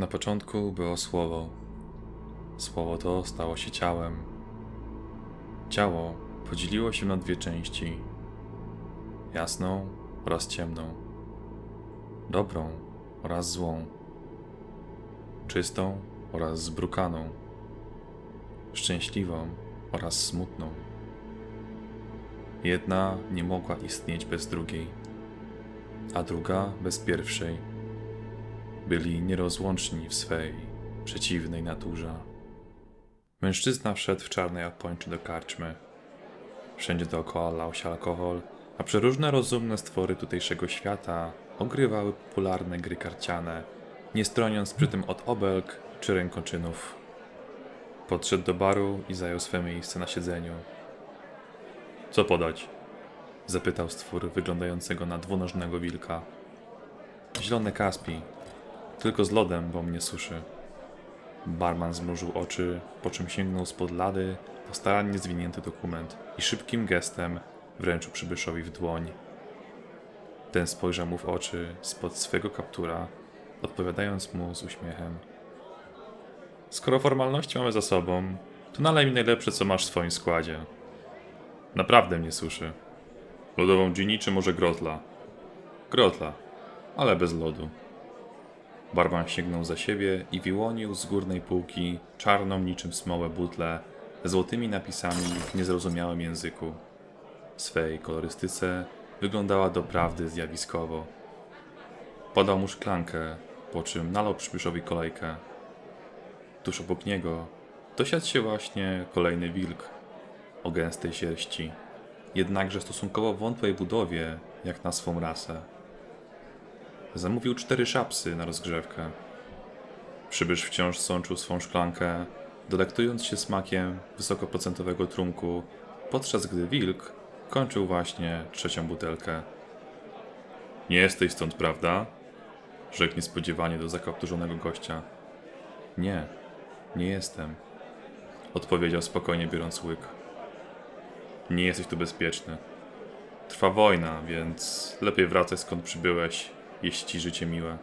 Na początku było słowo. Słowo to stało się ciałem. Ciało podzieliło się na dwie części: jasną oraz ciemną, dobrą oraz złą, czystą oraz zbrukaną, szczęśliwą oraz smutną. Jedna nie mogła istnieć bez drugiej, a druga bez pierwszej byli nierozłączni w swej przeciwnej naturze. Mężczyzna wszedł w czarnej opończy do karczmy. Wszędzie dookoła lał się alkohol, a przeróżne rozumne stwory tutejszego świata ogrywały popularne gry karciane, nie stroniąc przy tym od obelg czy rękoczynów. Podszedł do baru i zajął swe miejsce na siedzeniu. Co podać? Zapytał stwór wyglądającego na dwunożnego wilka. Zielone kaspi, tylko z lodem, bo mnie suszy. Barman zmrużył oczy, po czym sięgnął spod lady po starannie zwinięty dokument i szybkim gestem wręczył przybyszowi w dłoń. Ten spojrzał mu w oczy spod swego kaptura, odpowiadając mu z uśmiechem. Skoro formalności mamy za sobą, to nalej mi najlepsze, co masz w swoim składzie. Naprawdę mnie suszy. Lodową gini czy może grotla? Grotla, ale bez lodu. Barman sięgnął za siebie i wyłonił z górnej półki czarną niczym smołę butlę złotymi napisami w niezrozumiałym języku. W swej kolorystyce wyglądała doprawdy zjawiskowo. Podał mu szklankę, po czym nalał przybyszowi kolejkę. Tuż obok niego dosiadł się właśnie kolejny wilk o gęstej sierści, jednakże stosunkowo wątłej budowie jak na swą rasę. Zamówił cztery szapsy na rozgrzewkę. Przybysz wciąż sączył swą szklankę, delektując się smakiem wysokoprocentowego trunku, podczas gdy wilk kończył właśnie trzecią butelkę. Nie jesteś stąd, prawda? Rzekł niespodziewanie do zakapturzonego gościa. Nie, nie jestem. Odpowiedział spokojnie, biorąc łyk. Nie jesteś tu bezpieczny. Trwa wojna, więc lepiej wracaj skąd przybyłeś jeśli ci życie miłe.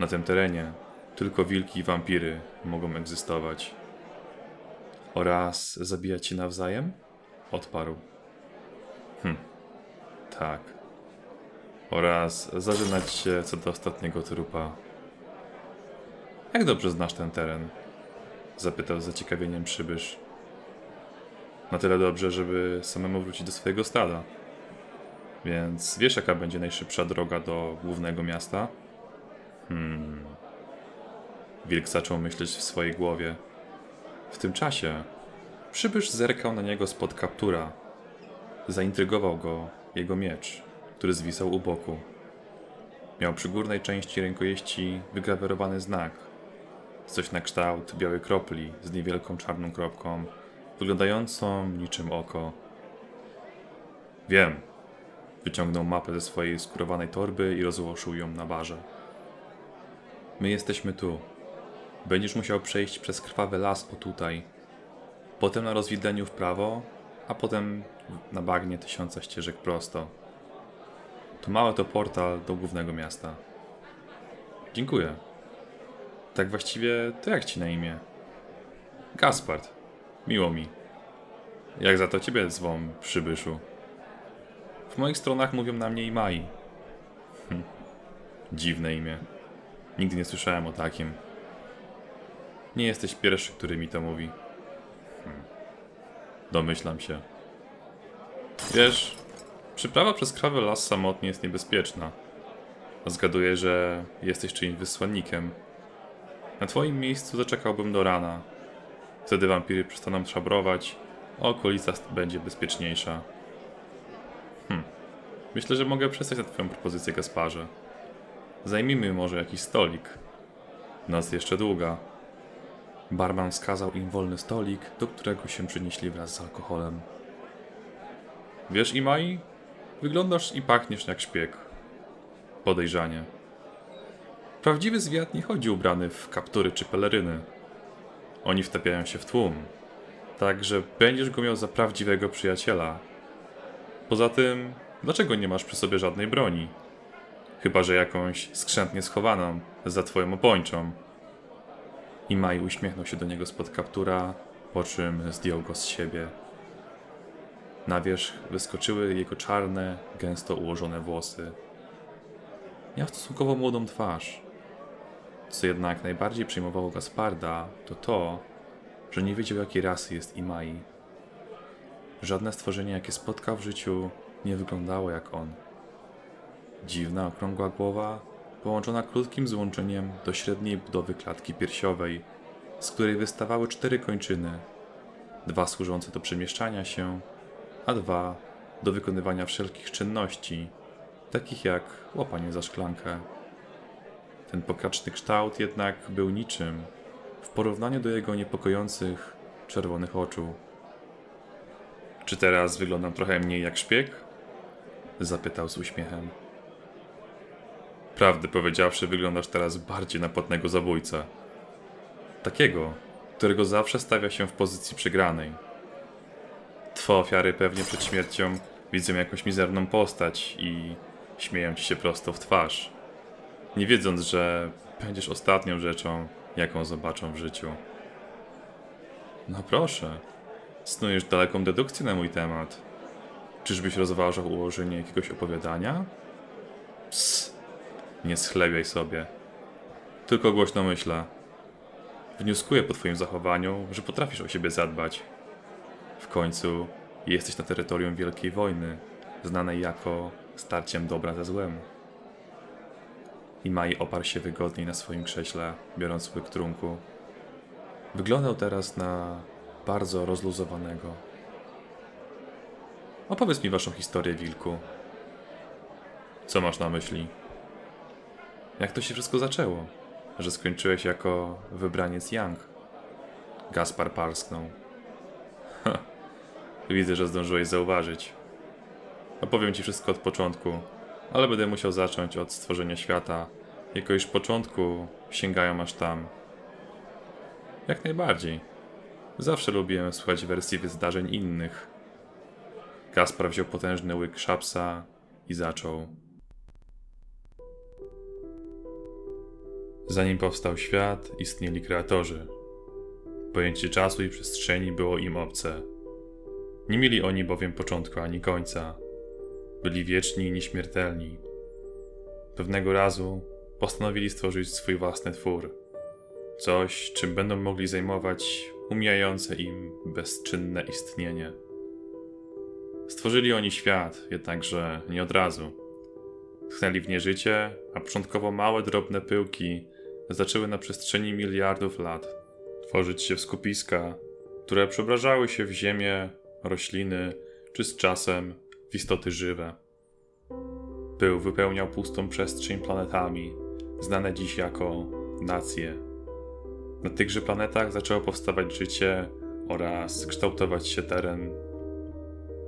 Na tym terenie tylko wilki i wampiry mogą egzystować. Oraz zabijać się nawzajem? Odparł. Hm, tak. Oraz zażynać się co do ostatniego trupa. Jak dobrze znasz ten teren? Zapytał z zaciekawieniem przybysz. Na tyle dobrze, żeby samemu wrócić do swojego stada. Więc wiesz, jaka będzie najszybsza droga do głównego miasta? Hmm. Wilk zaczął myśleć w swojej głowie. W tym czasie przybysz zerkał na niego spod kaptura. Zaintrygował go jego miecz, który zwisał u boku. Miał przy górnej części rękojeści wygrawerowany znak. Coś na kształt białej kropli z niewielką czarną kropką, wyglądającą niczym oko. Wiem, Wyciągnął mapę ze swojej skurowanej torby i rozłożył ją na barze. My jesteśmy tu. Będziesz musiał przejść przez krwawy las o tutaj. Potem na rozwidleniu w prawo, a potem na bagnie tysiąca ścieżek prosto. To mały to portal do głównego miasta. Dziękuję. Tak właściwie to jak ci na imię? Gaspard. Miło mi. Jak za to ciebie zwą, przybyszu? W moich stronach mówią na mnie i Mai. Hm. Dziwne imię. Nigdy nie słyszałem o takim. Nie jesteś pierwszy, który mi to mówi. Hmm. Domyślam się. Wiesz, przyprawa przez krawy las samotnie jest niebezpieczna. Zgaduję, że jesteś czyimś wysłannikiem. Na twoim miejscu zaczekałbym do rana. Wtedy wampiry przestaną szabrować, a okolica będzie bezpieczniejsza. Myślę, że mogę przestać na Twoją propozycję, Gasparze. Zajmijmy może jakiś stolik. Noc jeszcze długa. Barman wskazał im wolny stolik, do którego się przynieśli wraz z alkoholem. Wiesz, Imai? Wyglądasz i pachniesz jak szpieg. Podejrzanie. Prawdziwy zwiat nie chodzi ubrany w kaptury czy peleryny. Oni wtapiają się w tłum. Tak, że będziesz go miał za prawdziwego przyjaciela. Poza tym Dlaczego nie masz przy sobie żadnej broni? chyba że jakąś skrzętnie schowaną za twoją opończą. I Maj uśmiechnął się do niego spod kaptura, po czym zdjął go z siebie. Na wierzch wyskoczyły jego czarne, gęsto ułożone włosy. Miał stosunkowo młodą twarz. Co jednak najbardziej przejmowało Gasparda, to to, że nie wiedział jakiej rasy jest Imai. Żadne stworzenie, jakie spotkał w życiu, nie wyglądało jak on. Dziwna, okrągła głowa, połączona krótkim złączeniem do średniej budowy klatki piersiowej, z której wystawały cztery kończyny, dwa służące do przemieszczania się, a dwa do wykonywania wszelkich czynności, takich jak łapanie za szklankę. Ten pokraczny kształt jednak był niczym w porównaniu do jego niepokojących, czerwonych oczu. Czy teraz wyglądam trochę mniej jak szpieg? Zapytał z uśmiechem. Prawdę powiedziawszy, wyglądasz teraz bardziej na płatnego zabójcę. Takiego, którego zawsze stawia się w pozycji przegranej. Twoje ofiary pewnie przed śmiercią widzą jakąś mizerną postać i śmieją ci się prosto w twarz, nie wiedząc, że będziesz ostatnią rzeczą, jaką zobaczą w życiu. No proszę, snujesz daleką dedukcję na mój temat. Czyżbyś rozważał ułożenie jakiegoś opowiadania? Ps, nie schlebiaj sobie. Tylko głośno myślę. Wnioskuję po twoim zachowaniu, że potrafisz o siebie zadbać. W końcu jesteś na terytorium Wielkiej Wojny, znanej jako starciem dobra ze złem. I Mai oparł się wygodniej na swoim krześle, biorąc łyk trunku. Wyglądał teraz na bardzo rozluzowanego. Opowiedz mi waszą historię, Wilku. Co masz na myśli? Jak to się wszystko zaczęło? Że skończyłeś jako wybraniec Young? Gaspar parsknął. Ha, widzę, że zdążyłeś zauważyć. Opowiem ci wszystko od początku, ale będę musiał zacząć od stworzenia świata, jako już początku sięgają aż tam. Jak najbardziej. Zawsze lubiłem słuchać wersji wydarzeń innych. Gaspar wziął potężny łyk szapsa i zaczął. Zanim powstał świat, istnieli kreatorzy. Pojęcie czasu i przestrzeni było im obce. Nie mieli oni bowiem początku ani końca. Byli wieczni i nieśmiertelni. Pewnego razu postanowili stworzyć swój własny twór. Coś, czym będą mogli zajmować umijające im bezczynne istnienie. Stworzyli oni świat, jednakże nie od razu. Tchnęli w nie życie, a początkowo małe, drobne pyłki zaczęły na przestrzeni miliardów lat tworzyć się w skupiska, które przeobrażały się w ziemię, rośliny, czy z czasem w istoty żywe. Pył wypełniał pustą przestrzeń planetami, znane dziś jako nacje. Na tychże planetach zaczęło powstawać życie oraz kształtować się teren.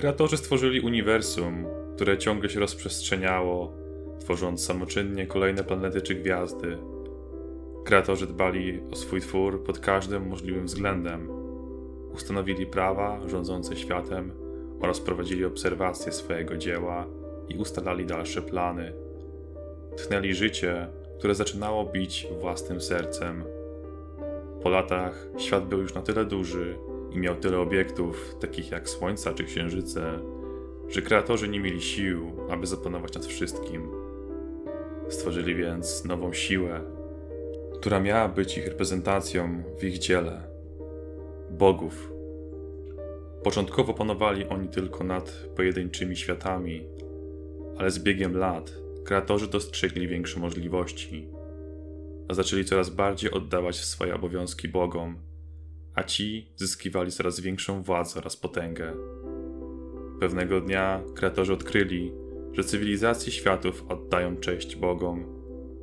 Kreatorzy stworzyli uniwersum, które ciągle się rozprzestrzeniało, tworząc samoczynnie kolejne planety czy gwiazdy. Kreatorzy dbali o swój twór pod każdym możliwym względem. Ustanowili prawa rządzące światem oraz prowadzili obserwacje swojego dzieła i ustalali dalsze plany. Tchnęli życie, które zaczynało bić własnym sercem. Po latach świat był już na tyle duży i miał tyle obiektów, takich jak Słońca czy Księżyce, że kreatorzy nie mieli sił, aby zapanować nad wszystkim. Stworzyli więc nową siłę, która miała być ich reprezentacją w ich dziele bogów. Początkowo panowali oni tylko nad pojedynczymi światami, ale z biegiem lat kreatorzy dostrzegli większe możliwości, a zaczęli coraz bardziej oddawać swoje obowiązki bogom, a ci zyskiwali coraz większą władzę oraz potęgę. Pewnego dnia kreatorzy odkryli, że cywilizacje światów oddają cześć bogom,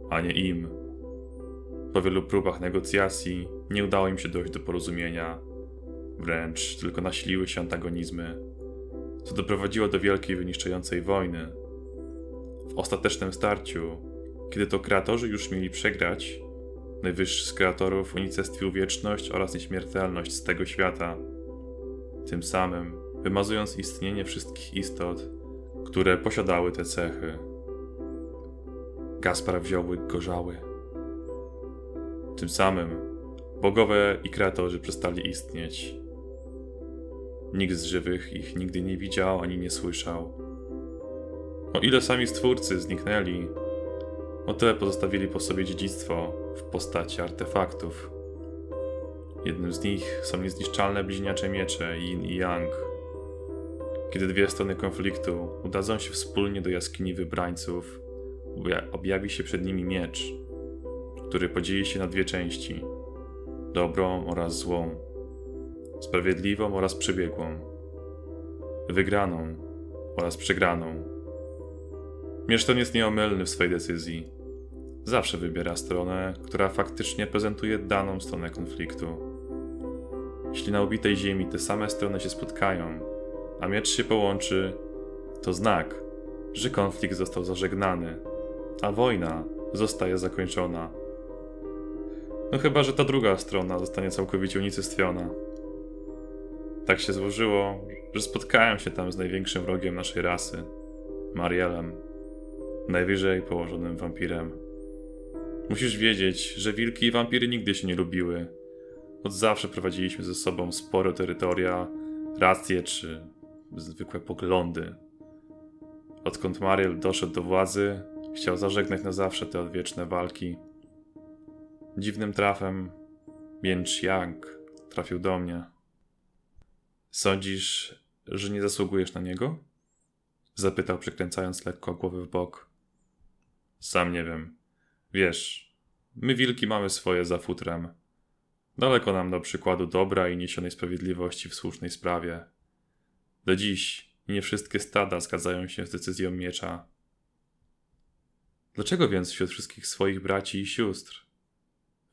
a nie im. Po wielu próbach negocjacji nie udało im się dojść do porozumienia, wręcz tylko nasiliły się antagonizmy, co doprowadziło do wielkiej wyniszczającej wojny, w ostatecznym starciu, kiedy to kreatorzy już mieli przegrać, najwyższy z kreatorów unicestwił wieczność oraz nieśmiertelność z tego świata, tym samym wymazując istnienie wszystkich istot, które posiadały te cechy. Gaspar wziął łyk gorzały. Tym samym bogowie i kreatorzy przestali istnieć. Nikt z żywych ich nigdy nie widział ani nie słyszał. O ile sami stwórcy zniknęli, o tyle pozostawili po sobie dziedzictwo w postaci artefaktów. Jednym z nich są niezniszczalne bliźniacze miecze Yin i Yang. Kiedy dwie strony konfliktu udadzą się wspólnie do jaskini wybrańców, obja- objawi się przed nimi miecz, który podzieli się na dwie części: dobrą oraz złą, sprawiedliwą oraz przebiegłą, wygraną oraz przegraną. Miecz ten jest nieomylny w swej decyzji. Zawsze wybiera stronę, która faktycznie prezentuje daną stronę konfliktu. Jeśli na ubitej ziemi te same strony się spotkają, a miecz się połączy, to znak, że konflikt został zażegnany, a wojna zostaje zakończona. No chyba, że ta druga strona zostanie całkowicie unicestwiona. Tak się złożyło, że spotkałem się tam z największym wrogiem naszej rasy, Marielem, najwyżej położonym wampirem. Musisz wiedzieć, że wilki i wampiry nigdy się nie lubiły. Od zawsze prowadziliśmy ze sobą spore terytoria, racje czy zwykłe poglądy. Odkąd Mariel doszedł do władzy, chciał zażegnać na zawsze te odwieczne walki. Dziwnym trafem Mięcz Yang trafił do mnie. Sądzisz, że nie zasługujesz na niego? Zapytał, przekręcając lekko głowę w bok. Sam nie wiem. Wiesz, my wilki mamy swoje za futrem. Daleko nam do przykładu dobra i niesionej sprawiedliwości w słusznej sprawie. Do dziś nie wszystkie stada zgadzają się z decyzją miecza. Dlaczego więc wśród wszystkich swoich braci i sióstr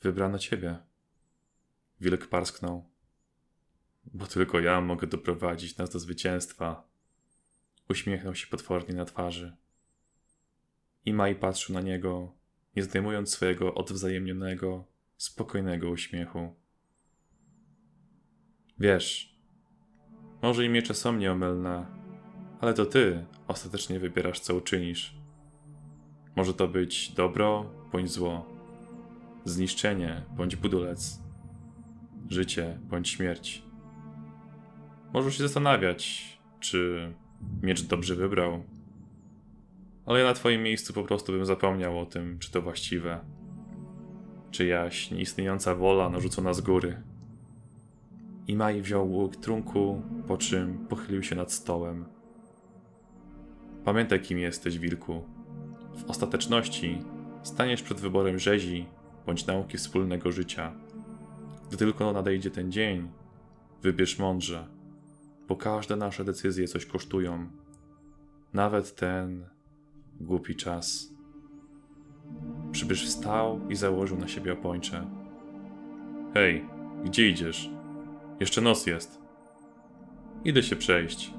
wybrano ciebie? Wilk parsknął. Bo tylko ja mogę doprowadzić nas do zwycięstwa. Uśmiechnął się potwornie na twarzy. Imai patrzył na niego, nie zdejmując swojego odwzajemnionego, spokojnego uśmiechu. Wiesz, może i miecze są nieomylne, ale to ty ostatecznie wybierasz, co uczynisz. Może to być dobro bądź zło, zniszczenie bądź budulec, życie bądź śmierć. Możesz się zastanawiać, czy miecz dobrze wybrał, ale ja na twoim miejscu po prostu bym zapomniał o tym, czy to właściwe. Czyjaś nieistniejąca wola narzucona z góry. Imai wziął łuk trunku, po czym pochylił się nad stołem. Pamiętaj, kim jesteś, wilku. W ostateczności staniesz przed wyborem rzezi bądź nauki wspólnego życia. Gdy tylko nadejdzie ten dzień, wybierz mądrze, bo każde nasze decyzje coś kosztują. Nawet ten głupi czas. Przybysz wstał i założył na siebie opończe. Hej, gdzie idziesz? Jeszcze noc jest. Idę się przejść.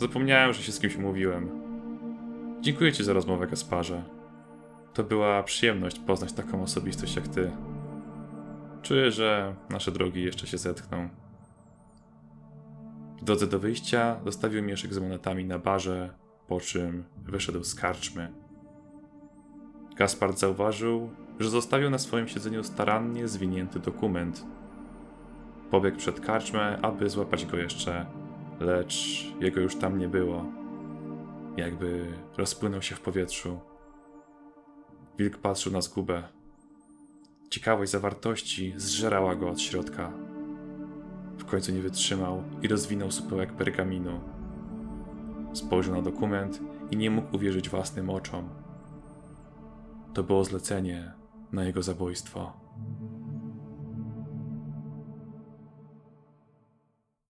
Zapomniałem, że się z kimś umówiłem. Dziękuję ci za rozmowę, Gasparze. To była przyjemność poznać taką osobistość jak ty. Czuję, że nasze drogi jeszcze się zetkną. W drodze do wyjścia zostawił mieszek z monetami na barze, po czym wyszedł z karczmy. Gaspard zauważył, że zostawił na swoim siedzeniu starannie zwinięty dokument. Pobiegł przed karczmę, aby złapać go jeszcze, lecz jego już tam nie było. Jakby rozpłynął się w powietrzu. Wilk patrzył na zgubę. Ciekawość zawartości zżerała go od środka. W końcu nie wytrzymał i rozwinął supełek pergaminu. Spojrzał na dokument i nie mógł uwierzyć własnym oczom. To było zlecenie na jego zabójstwo.